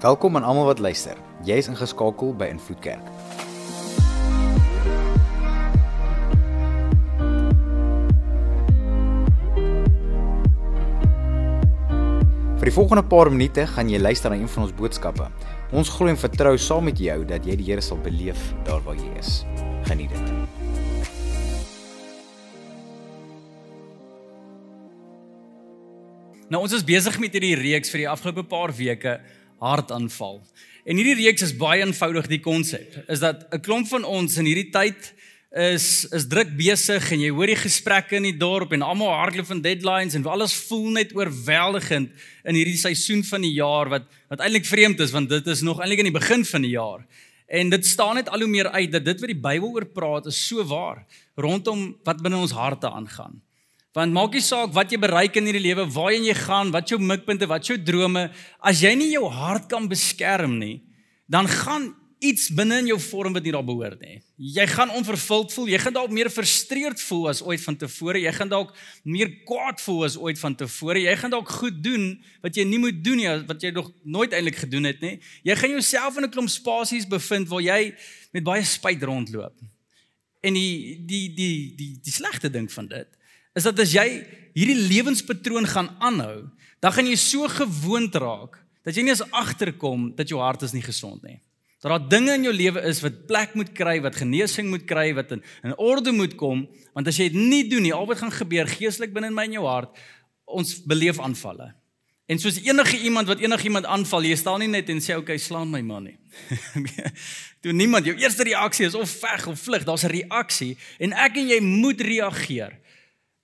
Welkom aan almal wat luister. Jy's ingeskakel by Invloed Kerk. Vir die volgende paar minute gaan jy luister na een van ons boodskappe. Ons glo en vertrou saam met jou dat jy die Here sal beleef daar waar jy is. Geniet dit. Nou ons is besig met hierdie reeks vir die afgelope paar weke hartaanval. En hierdie reeks is baie eenvoudig die konsep. Is dat 'n klomp van ons in hierdie tyd is is druk besig en jy hoor die gesprekke in die dorp en almal hardloop van deadlines en alles voel net oorweldigend in hierdie seisoen van die jaar wat wat eintlik vreemd is want dit is nog eintlik in die begin van die jaar. En dit staan net al hoe meer uit dat dit wat die Bybel oor praat is so waar rondom wat binne ons harte aangaan. Want maak nie saak wat jy bereik in hierdie lewe, waarheen jy gaan, wat jou mikpunte, wat jou drome, as jy nie jou hart kan beskerm nie, dan gaan iets binne in jou vorm wat nie daar behoort nie. Jy gaan onvervuld voel, jy gaan dalk meer frustreerd voel as ooit van tevore, jy gaan dalk meer kwaad voel as ooit van tevore, jy gaan dalk goed doen wat jy nie moet doen nie, wat jy nog nooit eintlik gedoen het nie. Jy gaan jouself in 'n klomp spasies bevind waar jy met baie spyt rondloop. En die die die die die slegte ding van dit is dat as jy hierdie lewenspatroon gaan aanhou, dan gaan jy so gewoond raak dat jy nie eens agterkom dat jou hart is nie gesond nie. Dat daar dinge in jou lewe is wat plek moet kry, wat genesing moet kry, wat in in orde moet kom, want as jy dit nie doen nie, al wat gaan gebeur geestelik binne in my en jou hart, ons beleef aanvalle. En soos enige iemand wat enigiemand aanval, jy staan nie net en sê okay, slaan my man nie. Toe niemand jou eerste reaksie is of veg of vlug, daar's 'n reaksie en ek en jy moet reageer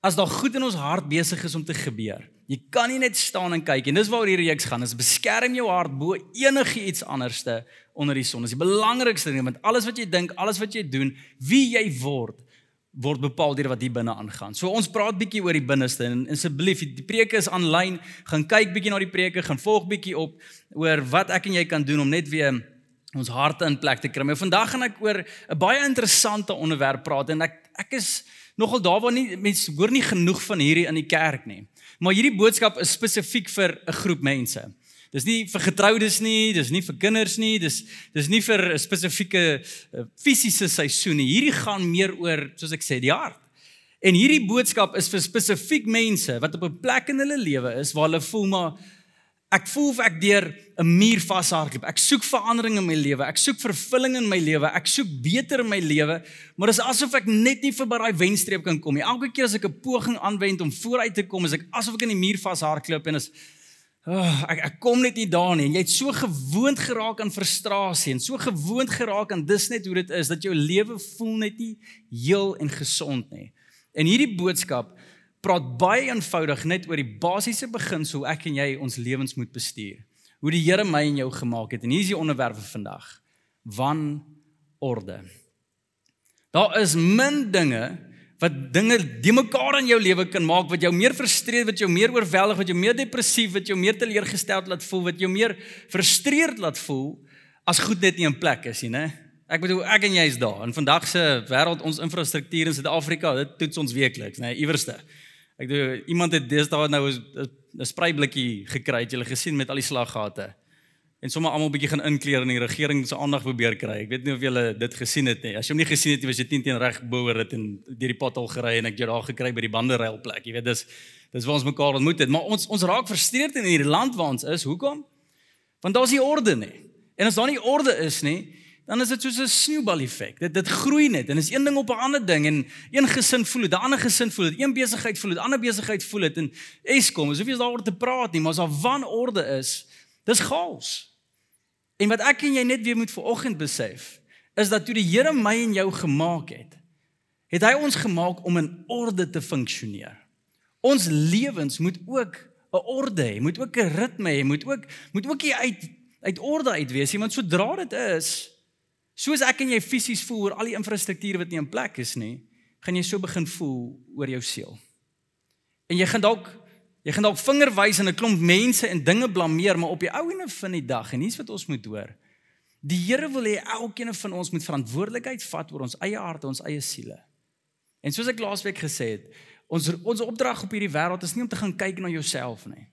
as daar goed in ons hart besig is om te gebeur. Jy kan nie net staan en kyk en dis waaroor hierdie reeks gaan. Is beskerm jou hart bo enigiets anderste onder die son. Dis die belangrikste ding want alles wat jy dink, alles wat jy doen, wie jy word, word bepaal deur wat hier binne aangaan. So ons praat bietjie oor die binneste en asseblief, die preke is aanlyn, gaan kyk bietjie na die preke, gaan volg bietjie op oor wat ek en jy kan doen om net weer ons harte in plek te kry. Maar vandag gaan ek oor 'n baie interessante onderwerp praat en ek ek is nogal daar waar nie mense hoor nie genoeg van hierdie in die kerk nie. Maar hierdie boodskap is spesifiek vir 'n groep mense. Dis nie vir getroudes nie, dis nie vir kinders nie, dis dis nie vir 'n spesifieke uh, fisiese seisoen nie. Hierdie gaan meer oor, soos ek sê, die hart. En hierdie boodskap is vir spesifiek mense wat op 'n plek in hulle lewe is waar hulle voel maar Ek voel of ek deur 'n muur vashardloop. Ek soek verandering in my lewe. Ek soek vervulling in my lewe. Ek soek beter in my lewe, maar dit is asof ek net nie verby daai wenstreep kan kom nie. Elke keer as ek 'n poging aanwend om vooruit te kom, is ek asof ek in die muur vashardloop en is oh, ek ek kom net nie daar nie. Jy het so gewoond geraak aan frustrasie en so gewoond geraak aan dis net hoe dit is dat jou lewe voel net nie heel en gesond nie. En hierdie boodskap praat baie eenvoudig net oor die basiese beginsel hoe ek en jy ons lewens moet bestuur. Hoe die Here my en jou gemaak het en hier is die onderwerp vir vandag. Wan orde. Daar is min dinge wat dinge die mekaar in jou lewe kan maak wat jou meer frustreer, wat jou meer oorweldig, wat jou meer depressief, wat jou meer teleurgesteld laat voel, wat jou meer frustreerd laat voel as goed net nie in plek is nie, né? Ek bedoel ek en jy is daar. In vandag se wêreld ons infrastruktuur in Suid-Afrika, dit toets ons weekliks, né, iewerste. Ek dink iemand het deesdae nou 'n sprayblikkie gekry, het jy gesien met al die slaggate. En sommer almal bietjie gaan inkleer en die regering se aandag probeer kry. Ek weet nie of julle dit gesien het nie. As jy hom nie gesien het nie, was jy teen teen reg boor dit en deur die pad al gery en ek jy daar gekry by die bandereil plek. Jy weet dis dis waar ons mekaar ontmoet het, maar ons ons raak frustreerd in hierdie land waar ons is. Hoekom? Want daar's nie orde nie. En as daar nie orde is nie, dan is dit soos 'n sneeubal effek. Dit dit groei net en is een ding op 'n ander ding en een gesin voel dit, 'n ander gesin voel dit, een besigheid voel dit, 'n ander besigheid voel dit en Eskom, asof jy daaroor te praat nie, maar as daar wanorde is, dis chaos. En wat ek en jy net weer moet vanoggend besef, is dat toe die Here my en jou gemaak het, het hy ons gemaak om in orde te funksioneer. Ons lewens moet ook 'n orde hê, moet ook 'n ritme hê, moet ook moet ook uit uit orde uit wees, want sodra dit is, Soos ek en jy fisies voel oor al die infrastrukture wat nie in plek is nie, gaan jy so begin voel oor jou siel. En jy gaan dalk jy gaan dalk vingerwys en 'n klomp mense en dinge blameer, maar op die ou ene van die dag en hier's wat ons moet hoor. Die Here wil hê elkeen van ons moet verantwoordelikheid vat oor ons eie harte, ons eie siele. En soos ek laasweek gesê het, ons ons opdrag op hierdie wêreld is nie om te gaan kyk na jouself nie.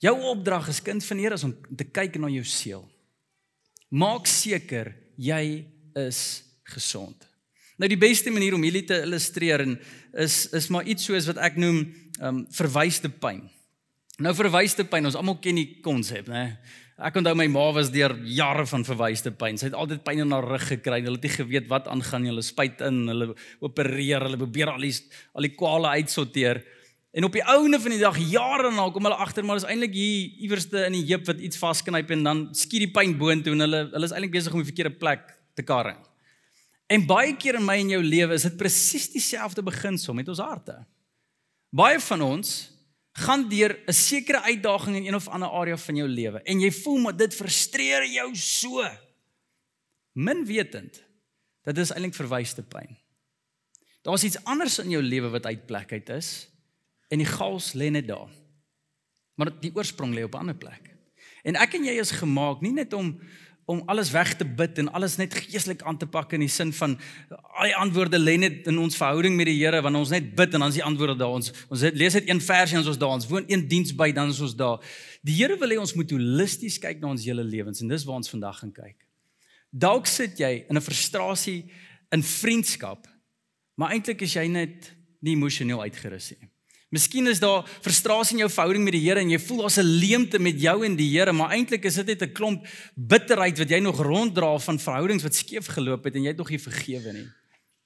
Jou opdrag as kind van die Here is om te kyk na jou siel. Maak seker jy is gesond. Nou die beste manier om hierdie te illustreer en is is maar iets soos wat ek noem ehm um, verwyste pyn. Nou verwyste pyn, ons almal ken die konsep, né? Ek onthou my ma was deur jare van verwyste pyn. Sy het altyd pyn in haar rug gekry. Hulle het nie geweet wat aangaan nie. Hulle spuit in, hulle opereer, hulle probeer al die al die kwale uitsorteer. En op die ouene van die dag, jare na, kom hulle agter maar is eintlik hier iewerste in die heup wat iets vasknyp en dan skiet die pyn boontoe en hulle hulle is eintlik besig om die verkeerde plek te karring. En baie keer in my en jou lewe is dit presies dieselfde beginsel met ons harte. Baie van ons gaan deur 'n sekere uitdaging in een of ander area van jou lewe en jy voel maar dit frustreer jou so. Min wetend dat dit is eintlik verwyste pyn. Daar's iets anders in jou lewe wat uit plek uit is en die chaos lê net daar. Maar die oorsprong lê op 'n ander plek. En ek en jy is gemaak nie net om om alles weg te bid en alles net geestelik aan te pak in die sin van al die antwoorde lê net in ons verhouding met die Here wanneer ons net bid en dan is die antwoorde daar. Ons ons het, lees net een versie en ons is daar. Ons woon een diens by dan is ons daar. Die Here wil hê ons moet holisties kyk na ons hele lewens en dis waar ons vandag gaan kyk. Dalk sit jy in 'n frustrasie in vriendskap maar eintlik is jy net nie emosioneel uitgerus nie Miskien is daar frustrasie in jou verhouding met die Here en jy voel daar's 'n leemte met jou en die Here, maar eintlik is dit net 'n klomp bitterheid wat jy nog ronddra van verhoudings wat skeef geloop het en jy het nog nie vergewe nie.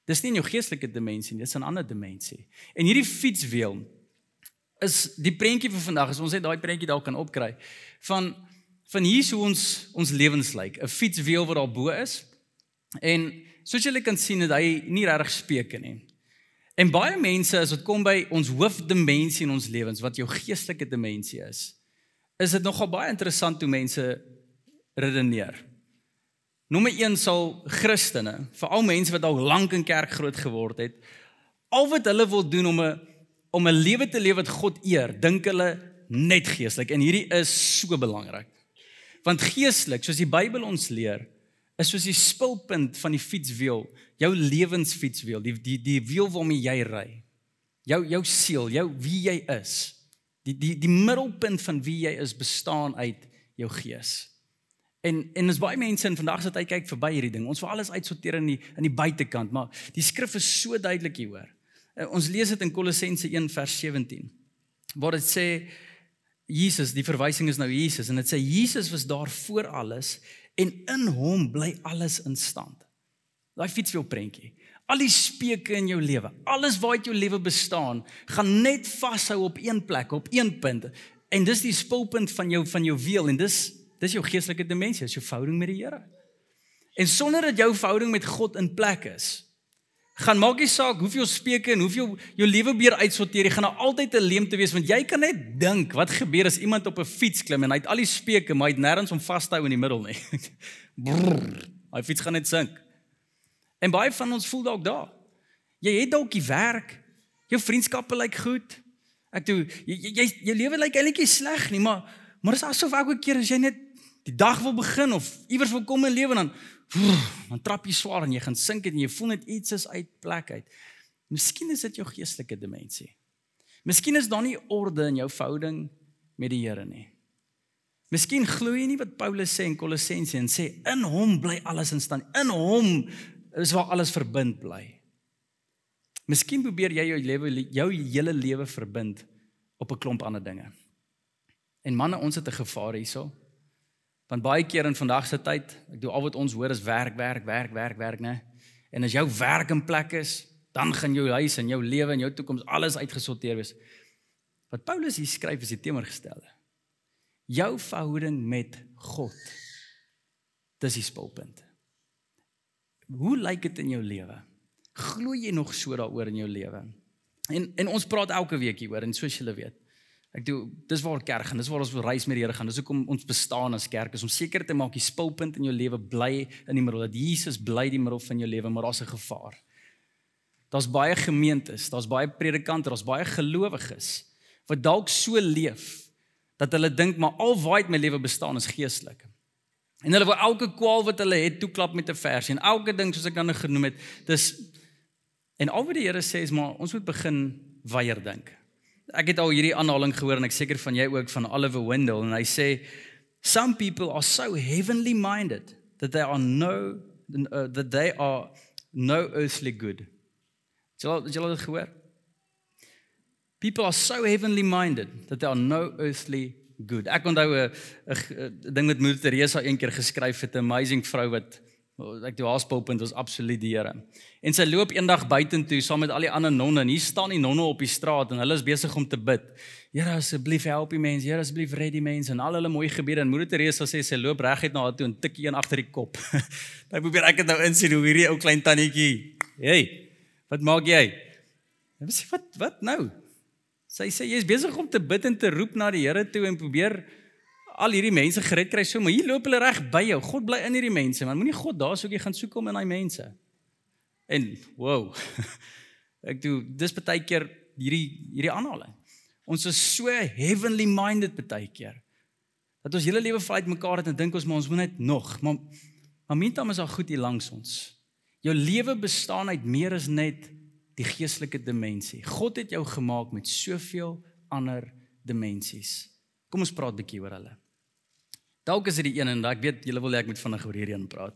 Dis nie in jou geestelike dimensie nie, dis 'n ander dimensie. En hierdie fietswiel is die prentjie vir vandag, as ons net daai prentjie dalk kan opkry van van hier hoe ons ons lewens lyk, 'n fietswiel wat daar bo is. En soos julle kan sien, het hy nie regtig speke nie. En baie mense as dit kom by ons hoofdimensie in ons lewens wat jou geestelike dimensie is, is dit nogal baie interessant hoe mense redeneer. Nommer 1 sal Christene, veral mense wat al lank in kerk groot geword het, al wat hulle wil doen om 'n om 'n lewe te leef wat God eer, dink hulle net geestelik en hierdie is so belangrik. Want geestelik, soos die Bybel ons leer, is soos die spulpunt van die fietswiel, jou lewensfietswiel, die die die wiel waarmee jy ry. Jou jou siel, jou wie jy is. Die die die middelpunt van wie jy is bestaan uit jou gees. En en ons baie mense in vandag se tyd kyk verby hierdie ding. Ons wil alles uitsorteer in die in die buitekant, maar die skrif is so duidelik hieroor. Uh, ons lees dit in Kolossense 1 vers 17. Waar dit sê Jesus, die verwysing is nou Jesus en dit sê Jesus was daar voor alles en in hom bly alles in stand. Daai fietswiel prentjie. Al die speke in jou lewe, alles waaruit jou lewe bestaan, gaan net vashou op een plek, op een punt. En dis die spulpunt van jou van jou wiel en dis dis jou geestelike dimensie, is jou verhouding met die Here. En sonder dat jou verhouding met God in plek is, gaan maak nie saak hoeveel speke en hoeveel jou lewe beer uitsorteer, jy gaan nou altyd 'n leemte wees want jy kan net dink wat gebeur as iemand op 'n fiets klim en hy het al die speke maar hy het nêrens om vas te hou in die middel nie. Brrr, hy fiets gaan net sink. En baie van ons voel dalk daar. Jy het dalk die werk, jou vriendskappe lyk goed. Ek toe jy jy jou lewe lyk eintlik nie sleg nie, maar maar is asof elke keer as jy net die dag wil begin of iewers wil kom in lewe dan dan trap jy swaar en jy gaan sink en jy voel net iets is uit plek uit. Miskien is dit jou geestelike dimensie. Miskien is daar nie orde in jou verhouding met die Here nie. Miskien glo jy nie wat Paulus sê in Kolossense en sê in hom bly alles in stand. In hom is waar alles verbind bly. Miskien probeer jy jou lewe jou hele lewe verbind op 'n klomp ander dinge. En manne, ons het 'n gevaar hierso. Want baie keer in vandag se tyd, ek doen al wat ons hoor is werk, werk, werk, werk, werk, né? En as jou werk in plek is, dan gaan jou huis en jou lewe en jou toekoms alles uitgesorteer wees. Wat Paulus hier skryf is die teenoorgestelde. Jou verhouding met God. Dis die spulpunt. Hoe lyk dit in jou lewe? Glo jy nog so daaroor in jou lewe? En en ons praat elke week hieroor en soos julle weet, Ek doen dis waar kerk gaan, dis waar ons wil reis met die Here gaan. Dis hoekom ons bestaan as kerk is om seker te maak die spulpunt in jou lewe bly in die middel dat Jesus bly die middel van jou lewe, maar daar's 'n gevaar. Daar's baie gemeentes, daar's baie predikante, daar's baie gelowiges wat dalk so leef dat hulle dink maar al waar my lewe bestaan is geestelik. En hulle wil elke kwaal wat hulle het toeklap met 'n vers en elke ding soos ek dan genoem het, dis en al wat die Here sê is maar ons moet begin weier dink. ek het al hierdie aanhaling gehoor en ek seker van jy ook van Oliver Wendell en hy sê some people are so heavenly minded that they are no uh, that they are no earthly good. Het jy al dit gehoor? People are so heavenly minded that they are no earthly good. Ek onthou 'n 'n ding wat Moeder Teresa eendag geskryf het, 'n amazing vrou wat ek toe haar spulpunt was absoluut die Here. En sy loop eendag buitentoe saam met al die ander nonne en hier staan die nonne op die straat en hulle is besig om te bid. Here asseblief help die mense, Here asseblief red die mense en al hulle mooi gebede en Moeder Teresa sê sy loop reguit na haar toe en tik een agter die kop. Sy probeer ek het nou insien hoe hierdie ou klein tannetjie. Hey, wat maak jy? En sê wat wat nou? Sy sê jy's besig om te bid en te roep na die Here toe en probeer al hierdie mense gered kry so, maar hier loop hulle reg by jou. God bly in hierdie mense, man. Moenie God daar soek jy gaan soek om in daai mense. En wow. Ek doen dis baie keer hierdie hierdie aanhaling. Ons is so heavenly minded baie keer. Dat ons hele lewe vanuit mekaar het en dink ons maar ons moet net nog, maar maar mintam is al goed hier langs ons. Jou lewe bestaan uit meer as net die geestelike dimensie. God het jou gemaak met soveel ander dimensies. Kom ons praat 'n bietjie oor hulle. Dalk is dit die een en ek weet julle wil hê ek moet vinnig oor hierdie een praat.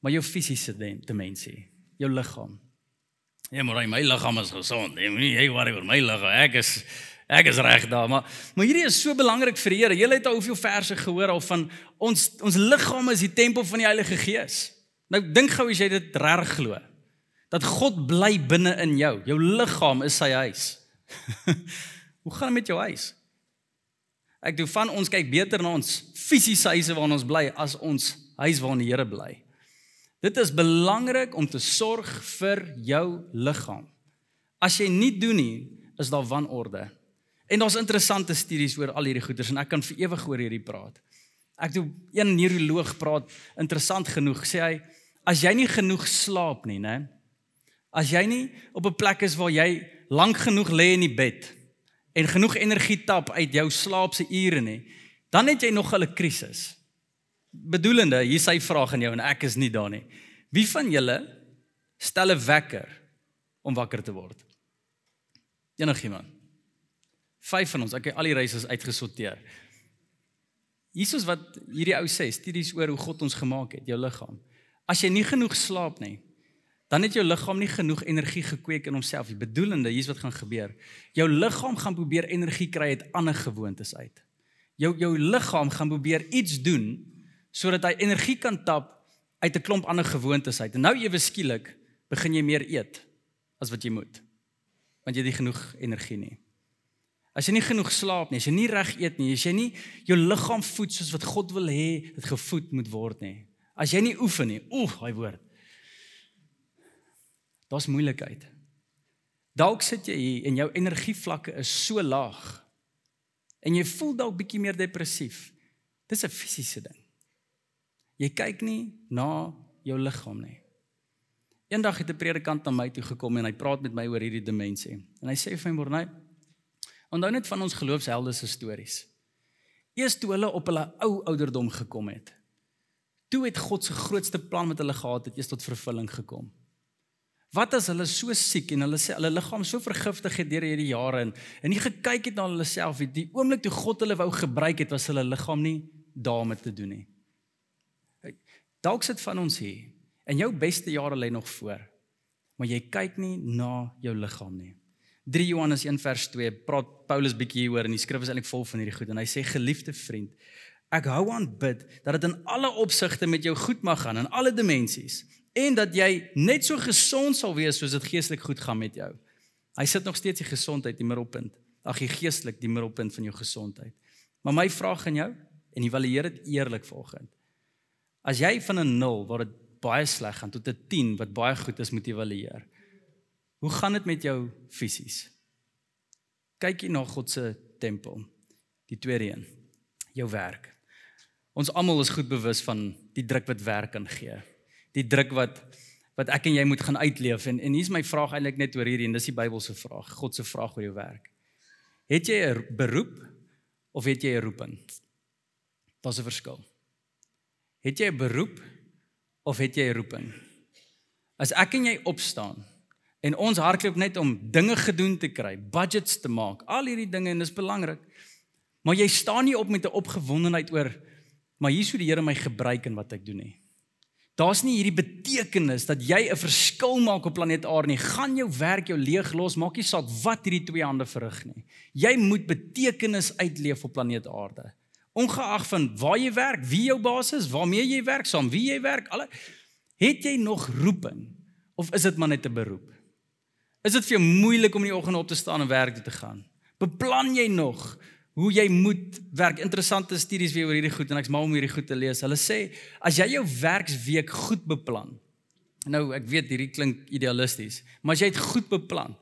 Maar jou fisiese dimensie, jou liggaam. Ja, maar my liggaam is gesond. Jy moenie jy worry oor my liggaam. Ek is ek is reg daar, maar maar hierdie is so belangrik vir die Here. Julle het al hoeveel verse gehoor al van ons ons liggaam is die tempel van die Heilige Gees. Nou dink gou as jy dit reg glo dat God bly binne in jou. Jou liggaam is sy huis. Hoe gaan dit met jou huis? Ek doen van ons kyk beter na ons fisiese huise waarin ons bly as ons huis waarin die Here bly. Dit is belangrik om te sorg vir jou liggaam. As jy nie doen nie, is daar wanorde. En daar's interessante studies oor al hierdie goeters en ek kan vir ewig oor hierdie praat. Ek doen een neuroloog praat interessant genoeg sê hy as jy nie genoeg slaap nie, né? As jy nie op 'n plek is waar jy lank genoeg lê in die bed en genoeg energie tap uit jou slaapse ure nie, dan het jy nog 'n krisis. Bedoelende, hier sy vraag aan jou en ek is nie daar nie. Wie van julle stel 'n wekker om wakker te word? Enigiemand? Vyf van ons, ek het al die reise uitgesorteer. Jesus wat hierdie ou sê, studies oor hoe God ons gemaak het, jou liggaam. As jy nie genoeg slaap nie, dan het jou liggaam nie genoeg energie gekweek in homself nie. Bedoelende, hier's wat gaan gebeur. Jou liggaam gaan probeer energie kry uit ander gewoontes uit. Jou jou liggaam gaan probeer iets doen sodat hy energie kan tap uit 'n klomp ander gewoontes uit. En nou ewe skielik begin jy meer eet as wat jy moet. Want jy het nie genoeg energie nie. As jy nie genoeg slaap nie, as jy nie reg eet nie, as jy nie jou liggaam voed soos wat God wil hê dit gevoed moet word nie. As jy nie oefen nie, oeg, hy woord. Daar's moeilikheid. Dalk sit jy hier en jou energievlakke is so laag. En jy voel dalk bietjie meer depressief. Dis 'n fisiese ding. Jy kyk nie na jou liggaam nie. Eendag het 'n predikant na my toe gekom en hy praat met my oor hierdie dimensie. En hy sê vir my Morney, onthou net van ons geloofshelde se stories. Eers toe hulle op hulle ou ouderdom gekom het, toe het God se grootste plan wat hulle gehad het, eers tot vervulling gekom. Wat as hulle so siek en hulle sê hulle liggaam so vergiftig het deur hierdie jare en en nie gekyk het na hulle self nie. Die oomblik toe God hulle wou gebruik het, was hulle liggaam nie daarmee te doen nie. Dalk sit van ons hier en jou beste jare lê nog voor. Maar jy kyk nie na jou liggaam nie. 3 Johannes 1 vers 2 praat Paulus bietjie hieroor en die skrif is eintlik vol van hierdie goed en hy sê geliefde vriend, ek hou aan bid dat dit in alle opsigte met jou goed mag gaan in alle dimensies en dat jy net so gesond sal wees soos dit geestelik goed gaan met jou. Hy sit nog steeds die gesondheid die middelpunt. Ag, die geestelik die middelpunt van jou gesondheid. Maar my vraag aan jou en evalueer dit eerlik volgens. As jy van 'n 0 waar dit baie sleg gaan tot 'n 10 wat baie goed is, moet evalueer. Hoe gaan dit met jou fisies? Kyk jy na God se tempel. Die tweede een, jou werk. Ons almal is goed bewus van die druk wat werk kan gee die druk wat wat ek en jy moet gaan uitleef en en hier's my vraag eintlik net oor hierdie en dis die Bybelse vraag, God se vraag oor jou werk. Het jy 'n beroep of het jy 'n roeping? Daar's 'n verskil. Het jy 'n beroep of het jy 'n roeping? As ek en jy opstaan En ons hardloop net om dinge gedoen te kry, budgets te maak, al hierdie dinge en dis belangrik. Maar jy staan nie op met 'n opgewondenheid oor maar hier sou die Here my gebruik in wat ek doen nie. Daar's nie hierdie betekenis dat jy 'n verskil maak op planeet Aarde nie. Gaan jou werk jou leeg los, maak nie saak wat hierdie twee hande verrig nie. Jy moet betekenis uitleef op planeet Aarde. Ongeag van waar jy werk, wie jou baas is, waarmee jy werk, saam wie jy werk, alle het jy nog roeping of is dit maar net 'n beroep? Is dit vir jou moeilik om in die oggend op te staan en werk toe te gaan? Beplan jy nog hoe jy moet werk? Interessante studies weer oor hierdie goed en ek's mal om hierdie goed te lees. Hulle sê as jy jou werksweek goed beplan. Nou, ek weet hierdie klink idealisties, maar as jy dit goed beplan,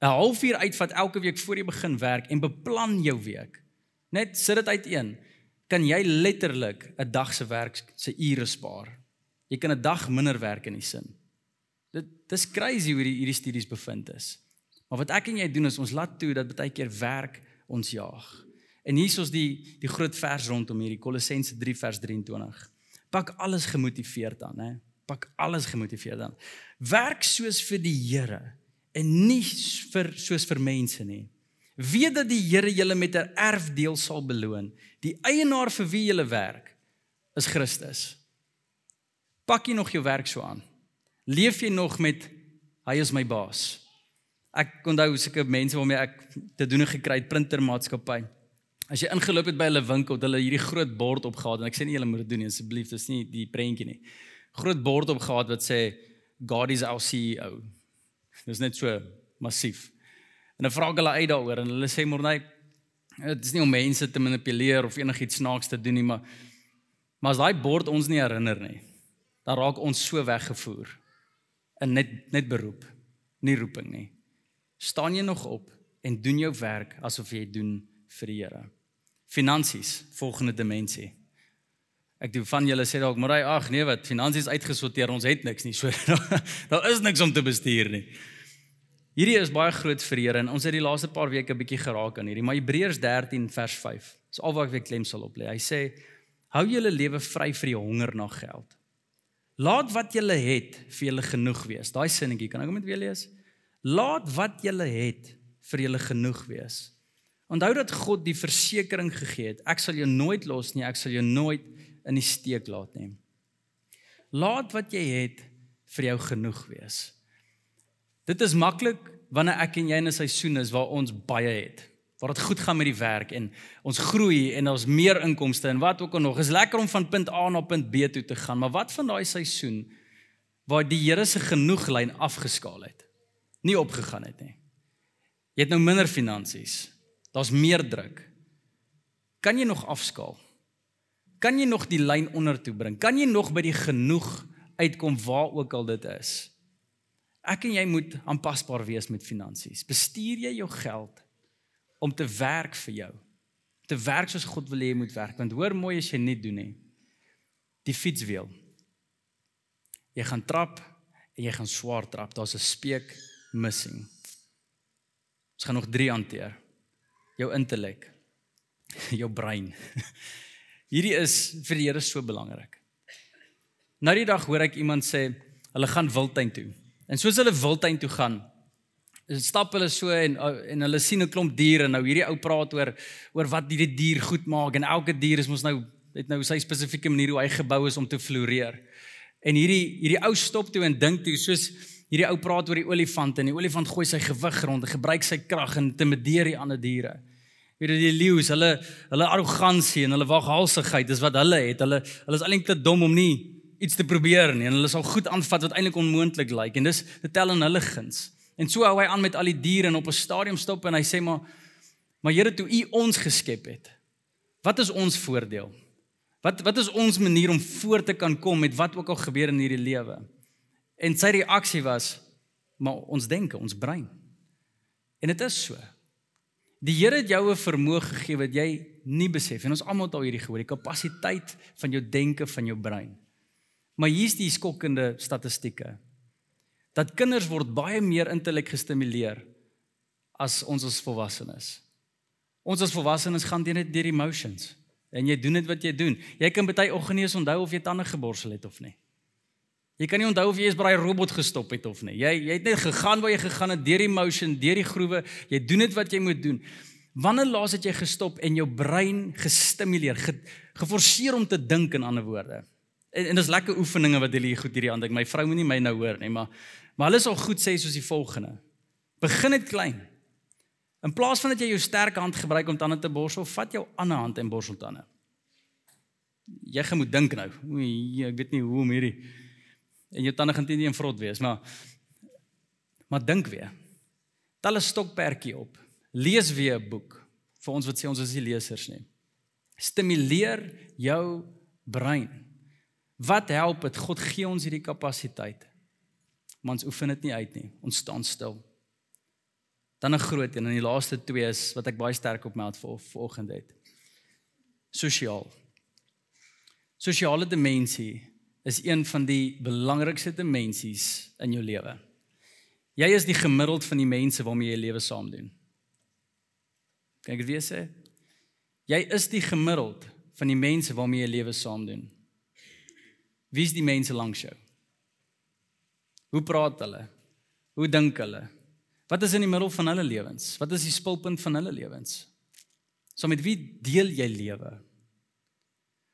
'n halfuur uitvat elke week voor jy begin werk en beplan jou week. Net sit dit uiteen, kan jy letterlik 'n dag se werk se ure spaar. Jy kan 'n dag minder werk in die sin. Dit dis crazy hoe hierdie studies bevind is. Maar wat ek en jy doen is ons laat toe dat baie keer werk ons jaag. En hier is ons die die groot vers rondom hierdie Kolossense 3 vers 23. Pak alles gemotiveerd aan, hè. Pak alles gemotiveerd aan. Werk soos vir die Here en nie vir soos vir mense nie. Weet dat die Here julle met 'n erfdeel sal beloon. Die eienaar vir wie julle werk is Christus. Pak jy nog jou werk so aan? Leef jy nog met hy is my baas? Ek onthou sulke mense waarmee ek te doen gekry het printermaatskappy. As jy ingeloop het by hulle winkel, het hulle hierdie groot bord opgehad en ek sê nie julle moet dit doen nie asseblief, dis nie die prentjie nie. Groot bord opgehad wat sê God is our CEO. Dis net so massief. En dan vra ek hulle uit daaroor en hulle sê maar nee, dit is nie om mense te manipuleer of enigiets snaaks te doen nie, maar maar as daai bord ons nie herinner nie, dan raak ons so weggevoer in net net beroep, nie roeping nie. Staan jy nog op en doen jou werk asof jy doen vir die Here. Finansies, volgende dimensie. Ek doen van julle sê dalk, maar ag nee wat, finansies uitgesorteer, ons het niks nie. So daar is niks om te bestuur nie. Hierdie is baie groot vir Here en ons het die laaste paar weke 'n bietjie geraak aan hierdie, maar Hebreërs 13 vers 5. Dis al wat ek weer klem sal op lê. Hy sê: "Hou julle lewe vry vir die honger na geld." Laat wat jy het vir julle genoeg wees. Daai sinnetjie, kan ek hom net weer lees? Laat wat jy het vir julle genoeg wees. Onthou dat God die versekering gegee het. Ek sal jou nooit los nie, ek sal jou nooit in die steek laat nie. Laat wat jy het vir jou genoeg wees. Dit is maklik wanneer ek en jy in 'n seisoen is waar ons baie het waar dit goed gaan met die werk en ons groei en ons meer inkomste en wat ook al nog. Is lekker om van punt A na punt B toe te gaan, maar wat van daai seisoen waar die Here se genoeglyn afgeskaal het? Nie opgegaan het nie. Jy het nou minder finansies. Daar's meer druk. Kan jy nog afskaal? Kan jy nog die lyn onder toe bring? Kan jy nog by die genoeg uitkom waar ook al dit is? Ek en jy moet aanpasbaar wees met finansies. Bestuur jy jou geld om te werk vir jou. Te werk soos God wil hê jy moet werk. Want hoor mooi as jy nie doen nie. Die fietswiel. Jy gaan trap en jy gaan swaar trap. Daar's 'n speek missing. Ons gaan nog 3 hanteer. Jou intellek. Jou brein. Hierdie is vir die Here so belangrik. Nou die dag hoor ek iemand sê hulle gaan wildtuin toe. En soos hulle wildtuin toe gaan, stap hulle so en en hulle sien 'n klomp diere nou hierdie ou praat oor oor wat hierdie dier goed maak en elke dier is mos nou het nou sy spesifieke manier hoe hy gebou is om te floreer. En hierdie hierdie ou stop toe en dink toe soos hierdie ou praat oor die olifant en die olifant gooi sy gewig rond en gebruik sy krag en intimideer die ander diere. Weet jy die leeu's, hulle hulle arrogansie en hulle waghalsigheid is wat hulle het. Hulle hulle is eintlik te dom om nie iets te probeer nie en hulle sal goed aanvat wat eintlik onmoontlik lyk en dis dit tel in hulle guns. En so hou hy aan met al die diere en op 'n stadium stop en hy sê maar maar Here toe U ons geskep het. Wat is ons voordeel? Wat wat is ons manier om voor te kan kom met wat ook al gebeur in hierdie lewe? En sy reaksie was maar ons denke, ons brein. En dit is so. Die Here het jou 'n vermoë gegee wat jy nie besef en ons almal het al hierdie gehoor, die kapasiteit van jou denke, van jou brein. Maar hier's die skokkende statistieke dat kinders word baie meer intellek gestimuleer as ons as volwassenes. Ons as volwassenes gaan net deur emotions en jy doen net wat jy doen. Jy kan baie oggend nie eens onthou of jy tande geborsel het of nie. Jy kan nie onthou of jy eens by daai robot gestop het of nie. Jy jy het net gegaan waar jy gegaan het deur die motion, deur die groewe. Jy doen dit wat jy moet doen. Wanneer laas het jy gestop en jou brein gestimuleer, ge, geforseer om te dink in ander woorde? En, en dis lekker oefeninge wat hulle hier goed hierdie aand dink. My vrou moenie my nou hoor nie, maar maar hulle sal goed sê soos die volgende. Begin dit klein. In plaas van dat jy jou sterk hand gebruik om tande te borsel, vat jou ander hand en borsel tande. Jy gaan moet dink nou. Oei, ek weet nie hoe om hierdie en jou tande gaan teen die vrot wees, maar maar dink weer. Tel 'n stokperdjie op. Lees weer 'n boek. Vir ons wat sê ons is nie lesers nie. Stimuleer jou brein. Wat help dit? God gee ons hierdie kapasiteit. Maar ons oefen dit nie uit nie. Ons staan stil. Dan 'n groot een en die laaste twee is wat ek baie sterk op my hart vir vanoggend het. Sosiaal. Sosiale dimensie is een van die belangrikste dimensies in jou lewe. Jy is die gemiddeld van die mense waarmee jy lewe saam doen. Kan ek weer sê? Jy is die gemiddeld van die mense waarmee jy lewe saam doen. Wie is die mense langs jou? Hoe praat hulle? Hoe dink hulle? Wat is in die middel van hulle lewens? Wat is die spulpunt van hulle lewens? So met wie deel jy lewe?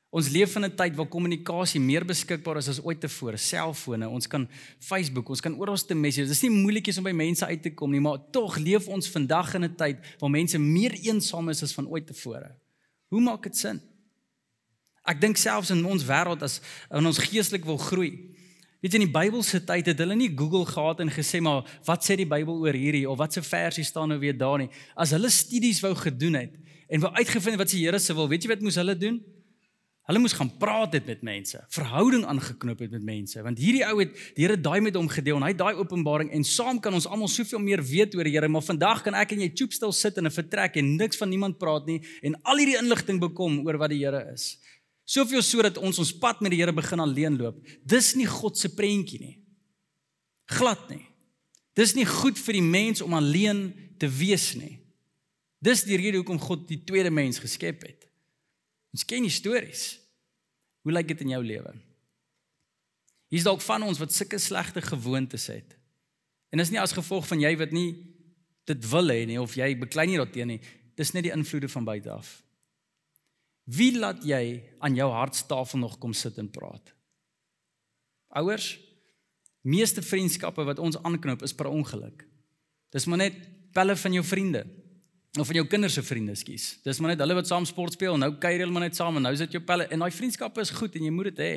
Ons leef in 'n tyd waar kommunikasie meer beskikbaar is as ooit tevore. Selfone, ons kan Facebook, ons kan oral te message. Dit is nie moeilikies om by mense uit te kom nie, maar tog leef ons vandag in 'n tyd waar mense meer eensaam is as van ooit tevore. Hoe maak dit sin? Ek dink selfs in ons wêreld as in ons geestelik wil groei. Weet jy in die Bybelse tyd het hulle nie Google gehad en gesê maar wat sê die Bybel oor hierdie of wat se versie staan nou weer daar nie. As hulle studies wou gedoen het en wou uitgevind wat se Here se wil, weet jy wat moes hulle doen? Hulle moes gaan praat het met mense, verhouding aangeknoop het met mense, want hierdie ou het die Here daai met hom gedeel en hy daai openbaring en saam kan ons almal soveel meer weet oor die Here, maar vandag kan ek en jy choop stil sit in 'n vertrek en niks van niemand praat nie en al hierdie inligting bekom oor wat die Here is. Soveel sodat ons ons pad met die Here begin alleen loop. Dis nie God se prentjie nie. Glad nie. Dis nie goed vir die mens om alleen te wees nie. Dis die rede hoekom God die tweede mens geskep het. Ons ken die stories. Hoe lyk dit in jou lewe? Hier's dalk van ons wat sulke slegte gewoontes het. En dis nie as gevolg van jy wat nie dit wil hê nie of jy beklei nie daarteenoor nie. Dis net die invloede van buite af. Wie laat jy aan jou hartstafel nog kom sit en praat? Ouers, meeste vriendskappe wat ons aanknoop is per ongeluk. Dis maar net pelle van jou vriende of van jou kinders se vriende, skus. Dis maar net hulle wat saam sport speel en nou kuier hulle maar net saam en nou sit jou pelle en daai vriendskappe is goed en jy moet dit hê.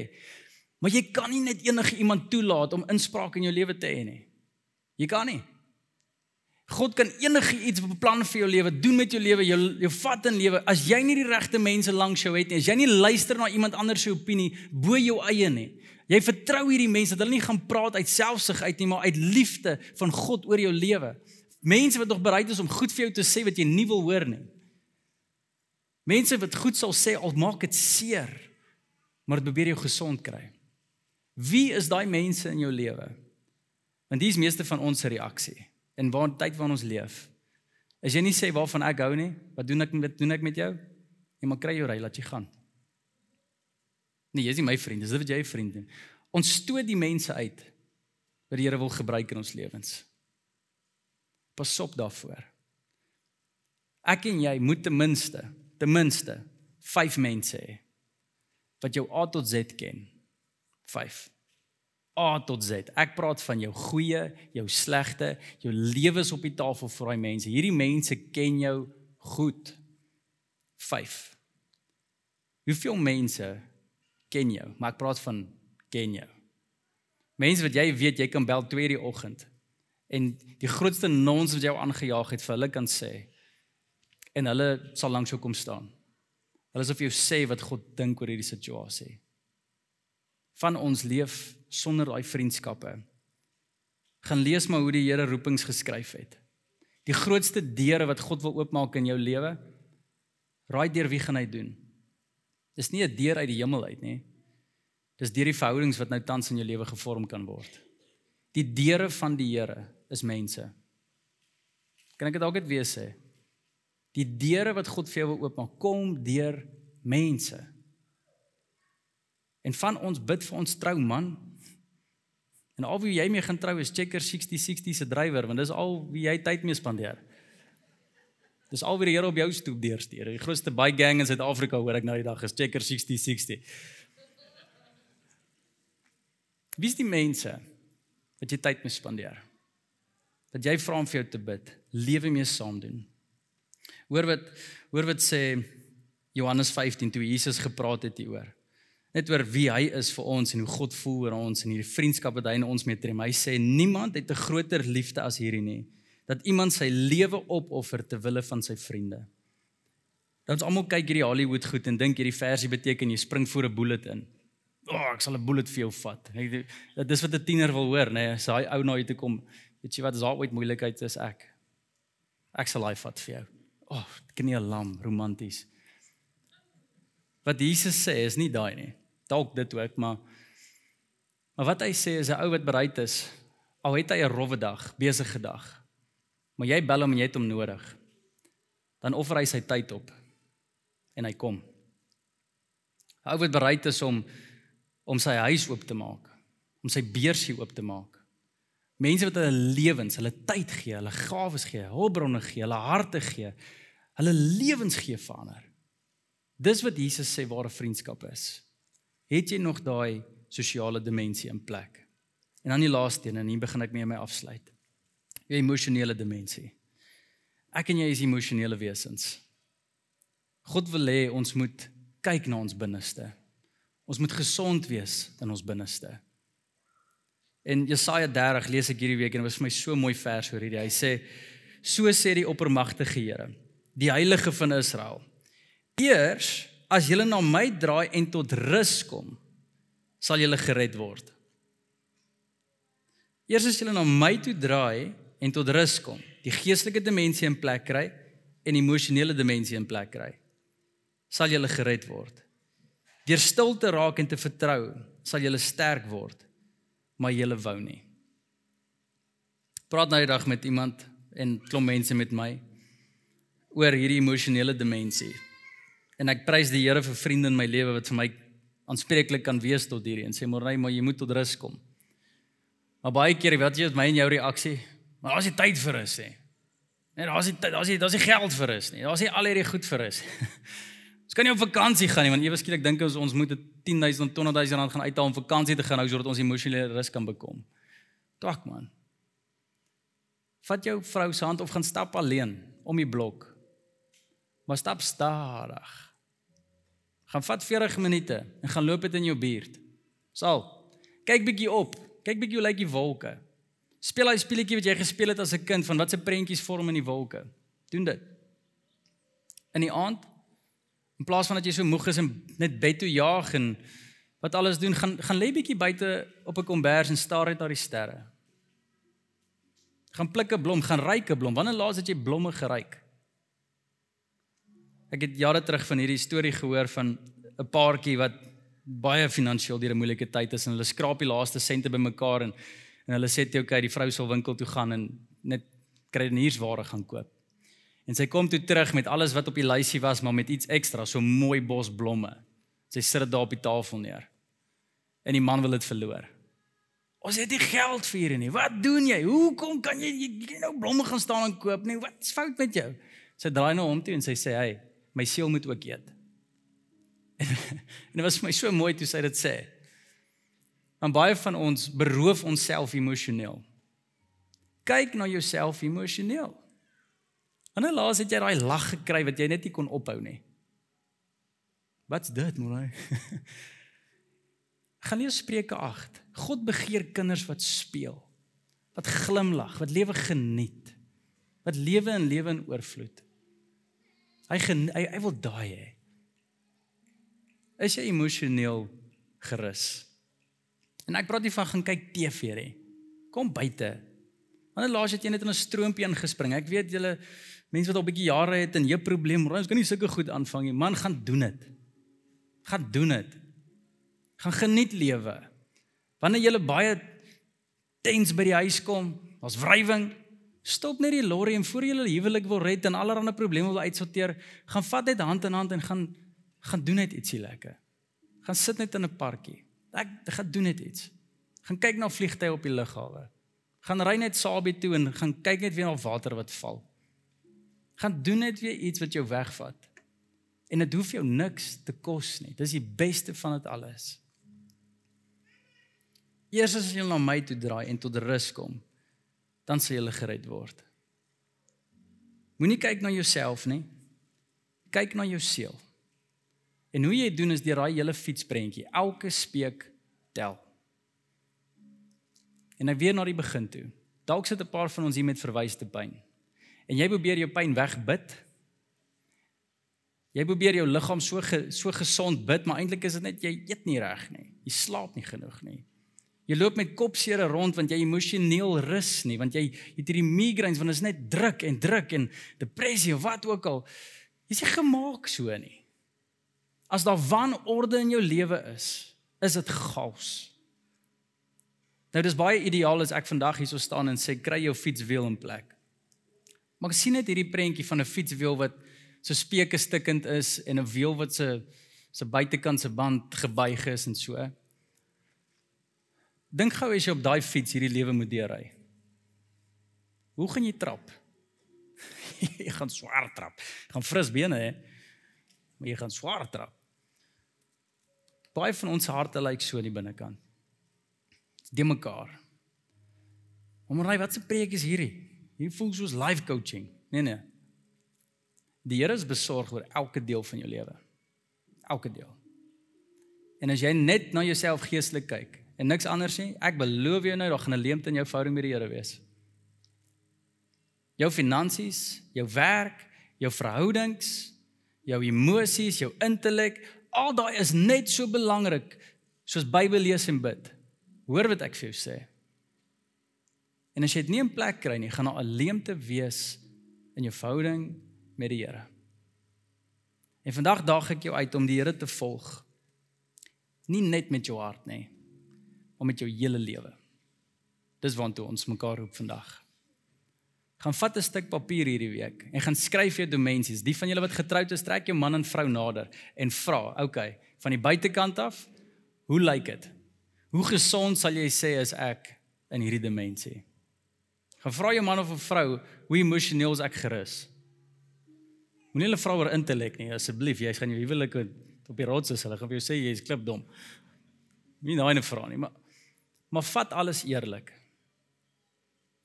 Maar jy kan nie net enige iemand toelaat om inspraak in jou lewe te hê nie. Jy kan nie. God kan enige iets beplan vir jou lewe, doen met jou lewe, jou jou vat in lewe. As jy nie die regte mense langs jou het nie, as jy nie luister na iemand anders se opinie bo jou eie nie. Jy vertrou hierdie mense dat hulle nie gaan praat uit selfsug uit nie, maar uit liefde van God oor jou lewe. Mense wat nog bereid is om goed vir jou te sê wat jy nie wil hoor nie. Mense wat goed sal sê al maak dit seer, maar dit probeer jou gesond kry. Wie is daai mense in jou lewe? Want dis meeste van ons se reaksie in waar tyd waarin ons leef. As jy nie sê waarvan ek hou nie, wat doen ek met doen ek met jou? Jy maar kry jou ry laat jy gaan. Nee, jy is nie my vriend, dis wat jy 'n vriend is. Ons stoot die mense uit wat die Here wil gebruik in ons lewens. Pas op daarvoor. Ek en jy moet ten minste, ten minste 5 mense hê wat jou A tot Z ken. 5. A tot Z. Ek praat van jou goeie, jou slegte, jou lewens op die tafel vir daai mense. Hierdie mense ken jou goed. 5. Hoeveel mense ken jou? Maar ek praat van ken jou. Mense wat jy weet jy kan bel 2:00 die oggend en die grootste nons wat jou aangejaag het vir hulle kan sê en hulle sal langs jou kom staan. Hulle sal vir jou sê wat God dink oor hierdie situasie. Van ons leef sonder daai vriendskappe. Gaan lees maar hoe die Here roepings geskryf het. Die grootste deure wat God wil oopmaak in jou lewe, raai deur wie gaan hy doen? Dis nie 'n deur uit die hemel uit nie. Dis deur die verhoudings wat nou tans in jou lewe gevorm kan word. Die deure van die Here is mense. Kan ek dit dalk net weer sê? Die deure wat God vir jou oopmaak, kom deur mense. En van ons bid vir ons trou man. En al wie jy mee gaan trou is Checker 6060 se drywer want dis al wie jy tyd mee spandeer. Dis al wie die Here op jou stoep deurstuur. Die grootste bike gang in Suid-Afrika hoor ek nou die dag is Checker 6060. Wie is die mense wat jy tyd mee spandeer? Dat jy vra om vir jou te bid, lewe mee saam doen. Hoor wat hoor wat sê Johannes 15 toe Jesus gepraat het hieroor. Net oor wie hy is vir ons en hoe God voel oor ons en hierdie vriendskap wat hy in ons mee trem. Hy sê niemand het 'n groter liefde as hierdie nie dat iemand sy lewe opoffer ter wille van sy vriende. Dan ons almal kyk hierdie Hollywood goed en dink hierdie versie beteken jy spring voor 'n bullet in. O, oh, ek sal 'n bullet vir jou vat. Dit is wat 'n tiener wil hoor, nê? Nee, as hy ou na jou toe kom, weet jy wat is daar ooit moeilikheid is ek. Ek sal hy vat vir jou. O, oh, knie 'n lam, romanties. Wat Jesus sê is nie daai nie. Dalk dit ook, maar maar wat hy sê is 'n ou wat bereid is al het hy 'n rowwe dag, besige dag. Maar jy bel hom en jy het hom nodig. Dan offer hy sy tyd op en hy kom. 'n Ou wat bereid is om om sy huis oop te maak, om sy beursie oop te maak. Mense wat hulle lewens, hulle tyd gee, hulle gawes gee, hulpbronne gee, hulle harte gee, hulle lewens gee vir ander. Dis wat Jesus sê ware vriendskap is. Het jy nog daai sosiale dimensie in plek? En dan die laaste een en hier begin ek mee my afsluit. Jou emosionele dimensie. Ek en jy is emosionele wesens. God wil hê ons moet kyk na ons binneste. Ons moet gesond wees in ons binneste. In Jesaja 30 lees ek hierdie week en dit was vir my so mooi vers oor hierdie. Hy sê: "So sê die Oppermagtige Here, die Heilige van Israel: Eers as julle na my draai en tot rus kom, sal julle gered word. Eers as julle na my toe draai en tot rus kom, die geestelike dimensie in plek kry en emosionele dimensie in plek kry, sal julle gered word. Deur stil te raak en te vertrou, sal julle sterk word, maar julle wou nie. Praat nou die dag met iemand en klop mense met my oor hierdie emosionele dimensie En ek prys die Here vir vriende in my lewe wat vir my aanspreeklik kan wees tot hierdie en sê Morney, maar jy moet tot rus kom. Maar baie keer wat jy met my en jou reaksie, maar daar's nie tyd vir rus nie. Nee, daar's nie daar's nie daar's nie geld vir rus nie. Daar's nie al hierdie goed vir rus. Ons kan nie op vakansie gaan nie want ewe skielik dink ons ons moet 10000 tot 200000 rand gaan uithaal om vakansie te gaan hou sodat ons emosionele rus kan bekom. Twak man. Vat jou vrou se hand of gaan stap alleen om die blok. Maar stap stadig. Gaan vat 40 minute en gaan loop dit in jou buurt. Sal. Kyk bietjie op. Kyk bietjie hoe lyk die wolke. Speel daai speletjie wat jy gespeel het as 'n kind van wat se prentjies vorm in die wolke. Doen dit. In die aand in plaas van dat jy so moeg is en net bed toe jaag en wat alles doen, gaan gaan lê bietjie buite op 'n kombers en staar net na die sterre. Gaan pluk 'n blom, gaan ryk 'n blom. Wanneer laas het jy blomme geryk? Ek het jare terug van hierdie storie gehoor van 'n paartjie wat baie finansiëel deur 'n moeilike tyd is en hulle skraap die laaste sente bymekaar en en hulle sê toe okay, die vrou sal winkel toe gaan en net kruideniersware gaan koop. En sy kom toe terug met alles wat op die lysie was, maar met iets ekstra, so mooi bos blomme. Sy sit dit daar op die tafel neer. En die man wil dit verloor. Ons het nie geld vir hierdie nie. Wat doen jy? Hoekom kan jy, jy, jy nou blomme gaan staan en koop nie? Wat's fout met jou? Sy draai nou om toe en sy sê, "Hey, my siel moet ook eet. En dit was vir my so mooi toe sy dit sê. Want baie van ons beroof onsself emosioneel. Kyk na jouself emosioneel. Wanneer laas het jy daai lag gekry wat jy net nie kon ophou nie? Wat's dit, mooi? Gaan lees Spreuke 8. God begeer kinders wat speel, wat glimlag, wat lewe geniet, wat lewe in lewe in oorvloed. Hy hy, hy wil daai hê. Is jy emosioneel gerus? En ek praat nie van gaan kyk TV nie. Kom buite. Wanneer laas het jy net in 'n stroompie ingespring? Ek weet julle mense wat al bietjie jare het en jy probleem, ons kan nie sulke goed aanvang nie. Man, gaan doen dit. Gaan doen dit. Gaan geniet lewe. Wanneer jy baie tens by die huis kom, daar's wrywing, Stop net die lorry en voor jy hulle huwelik wil red en allerlei probleme wil uitsorteer, gaan vat net hand in hand en gaan gaan doen net ietsie lekker. Gaan sit net in 'n parkie. Ek gaan doen net iets. Gaan kyk na vliegtye op die lughawe. Gaan ry net Sabie toe en gaan kyk net weer na water wat val. Gaan doen net weer iets wat jou wegvat. En dit hoef jou niks te kos nie. Dis die beste van dit alles. Eers as jy na my toe draai en tot rus kom, dan sal jy gered word. Moenie kyk na jouself nie. Kyk na jou siel. En hoe jy doen is deur daai hele fietsprentjie. Elke speek tel. En ek weer na die begin toe. Dalk sit 'n paar van ons hier met verwyste pyn. En jy probeer jou pyn wegbid. Jy probeer jou liggaam so ge, so gesond bid, maar eintlik is dit net jy eet nie reg nie. Jy slaap nie genoeg nie. Jy loop met kopseer rond want jy emosioneel rus nie, want jy het hierdie migraines want dit is net druk en druk en depressie of wat ook al. Jy's nie gemaak so nie. As daar wanorde in jou lewe is, is dit chaos. Nou dis baie ideaal as ek vandag hier sou staan en sê kry jou fietswiel in plek. Maar ek sien net hierdie prentjie van 'n fietswiel wat so speke stikkend is en 'n wiel wat se se buitekant se band gebuig is en so. Dink gou as jy op daai fiets hierdie lewe moet deurry. Hoe gaan jy trap? jy gaan swaar trap. Jy gaan fris bene hê. Maar jy gaan swaar trap. Baie van ons harte lyk so in die binnekant. Die mekaar. Omraai, wat 'n preek is hierdie? Hier voel soos life coaching. Nee nee. Die Here is besorg oor elke deel van jou lewe. Elke deel. En as jy net na jouself geestelik kyk, en niks anders nie. Ek beloof jou nou, daar gaan 'n leemte in jou verhouding met die Here wees. Jou finansies, jou werk, jou verhoudings, jou emosies, jou intellek, al daai is net so belangrik soos Bybel lees en bid. Hoor wat ek vir jou sê. En as jy dit nie in plek kry nie, gaan daar 'n leemte wees in jou verhouding met die Here. En vandag daag ek jou uit om die Here te volg. Nie net met jou hart nie, om met jou hele lewe. Dis waantoe ons mekaar roep vandag. Gaan vat 'n stuk papier hierdie week en gaan skryf jou dimensies. Die van julle wat getroud is, trek jou man en vrou nader en vra, "Oké, okay, van die buitekant af, hoe lyk dit? Hoe gesond sal jy sê is ek in hierdie dimensie?" Gaan vra jou man of 'n vrou, "Hoe emosioneel is ek gerus?" Moenie hulle vra oor intellek nie, asseblief. Jy gaan jou huwelik op die rots is, hulle gaan vir jou sê jy's klipdom. Nie daai 'n vra nie, maar maar vat alles eerlik.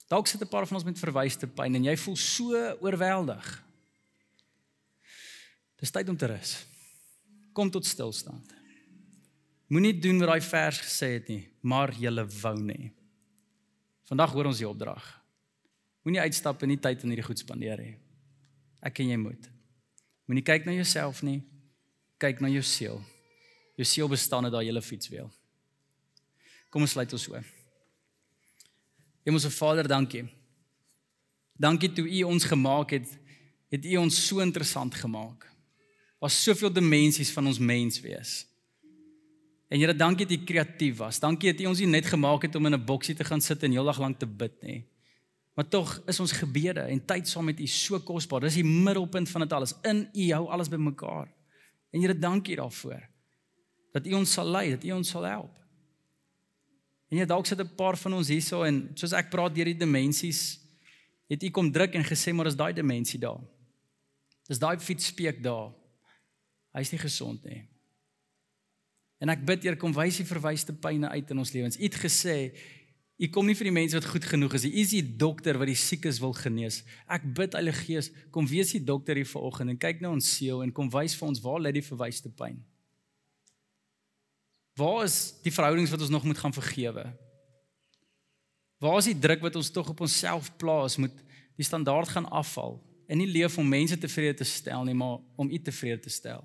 Dalk sit 'n paar van ons met verwyste pyn en jy voel so oorweldig. Dis tyd om te rus. Kom tot stilstand. Moenie doen wat daai vers gesê het nie, maar jy wou nie. Vandag hoor ons die opdrag. Moenie uitstap en nie tyd in hierdie goed spandeer nie. Ek en jy moet. Moenie kyk na jouself nie. Kyk na jou siel. Jou siel bestaan uit daai hele fietswiel. Kom ons sluit ons so. Hemelse Vader, dankie. Dankie toe U ons gemaak het, het U ons so interessant gemaak. Was soveel dimensies van ons mens wees. En Here, dankie dat U kreatief was. Dankie dat U ons nie net gemaak het om in 'n boksie te gaan sit en heeldag lank te bid nie. Maar tog is ons gebede en tyd saam met U so kosbaar. Dis die middelpunt van dit alles. In U hou alles bymekaar. En Here, dankie daarvoor. Dat U ons sal lei, dat U ons sal help. En jy dalk sit 'n paar van ons hierso en soos ek praat deur die dimensies, het u kom druk en gesê maar is daai dimensie daar. Dis daai fiets speek daar. Hy's nie gesond nie. En ek bid eer kom wys die verwyste pyne uit in ons lewens. U het gesê u kom nie vir die mense wat goed genoeg is nie. U is die dokter wat die siekes wil genees. Ek bid Heilige Gees, kom wees die dokter hier vanoggend en kyk na ons siel en kom wys vir ons waar lê die verwyste pyn. Waar is die verhoudings wat ons nog moet gaan vergewe? Waar is die druk wat ons tog op onsself plaas moet die standaard gaan afval en nie leef om mense tevrede te stel nie, maar om U tevrede te stel.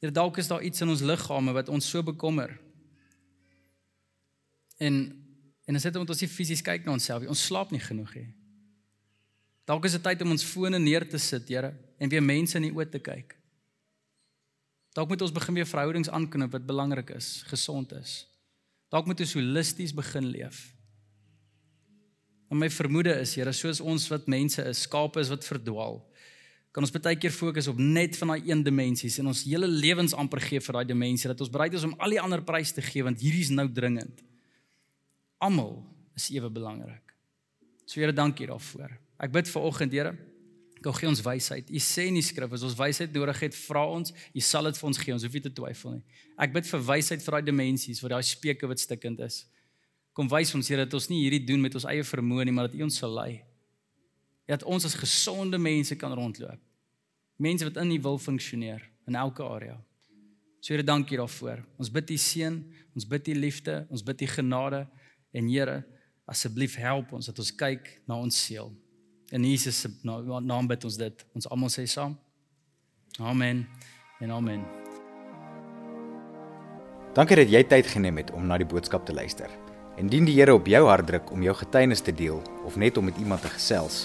Here dalk is daar iets in ons liggame wat ons so bekommer. En en as dit omdat ons nie fisies kyk na onsself nie, ons slaap nie genoeg nie. Dalk is dit tyd om ons fone neer te sit, Here, en weer mense in die oë te kyk. Dalk moet ons begin weer verhoudings aanknoop wat belangrik is, gesond is. Dalk moet ons holisties begin leef. En my vermoede is, Here, soos ons wat mense is, skape is wat verdwaal. Kan ons baie keer fokus op net van daai een dimensies en ons hele lewens amper gee vir daai dimensie dat ons bereid is om al die ander pryse te gee want hierdie is nou dringend. Almal is ewe belangrik. So Here, dankie daarvoor. Ek bid vir oggend, Here, Gou gee ons wysheid. U sê in die skrif as ons wysheid nodig het, vra ons, U sal dit vir ons gee. Ons hoef nie te twyfel nie. Ek bid vir wysheid vir daai dimensies waar daai speke wat stikkend is. Kom wys ons Here dat ons nie hierdie doen met ons eie vermoë nie, maar dat U ons sal lei. Dat ons as gesonde mense kan rondloop. Mense wat in U wil funksioneer in elke area. So Here, dankie daarvoor. Ons bid U seën, ons bid U liefde, ons bid U genade en Here, asseblief help ons dat ons kyk na ons siel. In Jesus se naam bid ons dit. Ons almal sê saam. Amen. En amen. Dankie dat jy tyd geneem het om na die boodskap te luister. Indien die Here op jou hart druk om jou getuienis te deel of net om met iemand te gesels,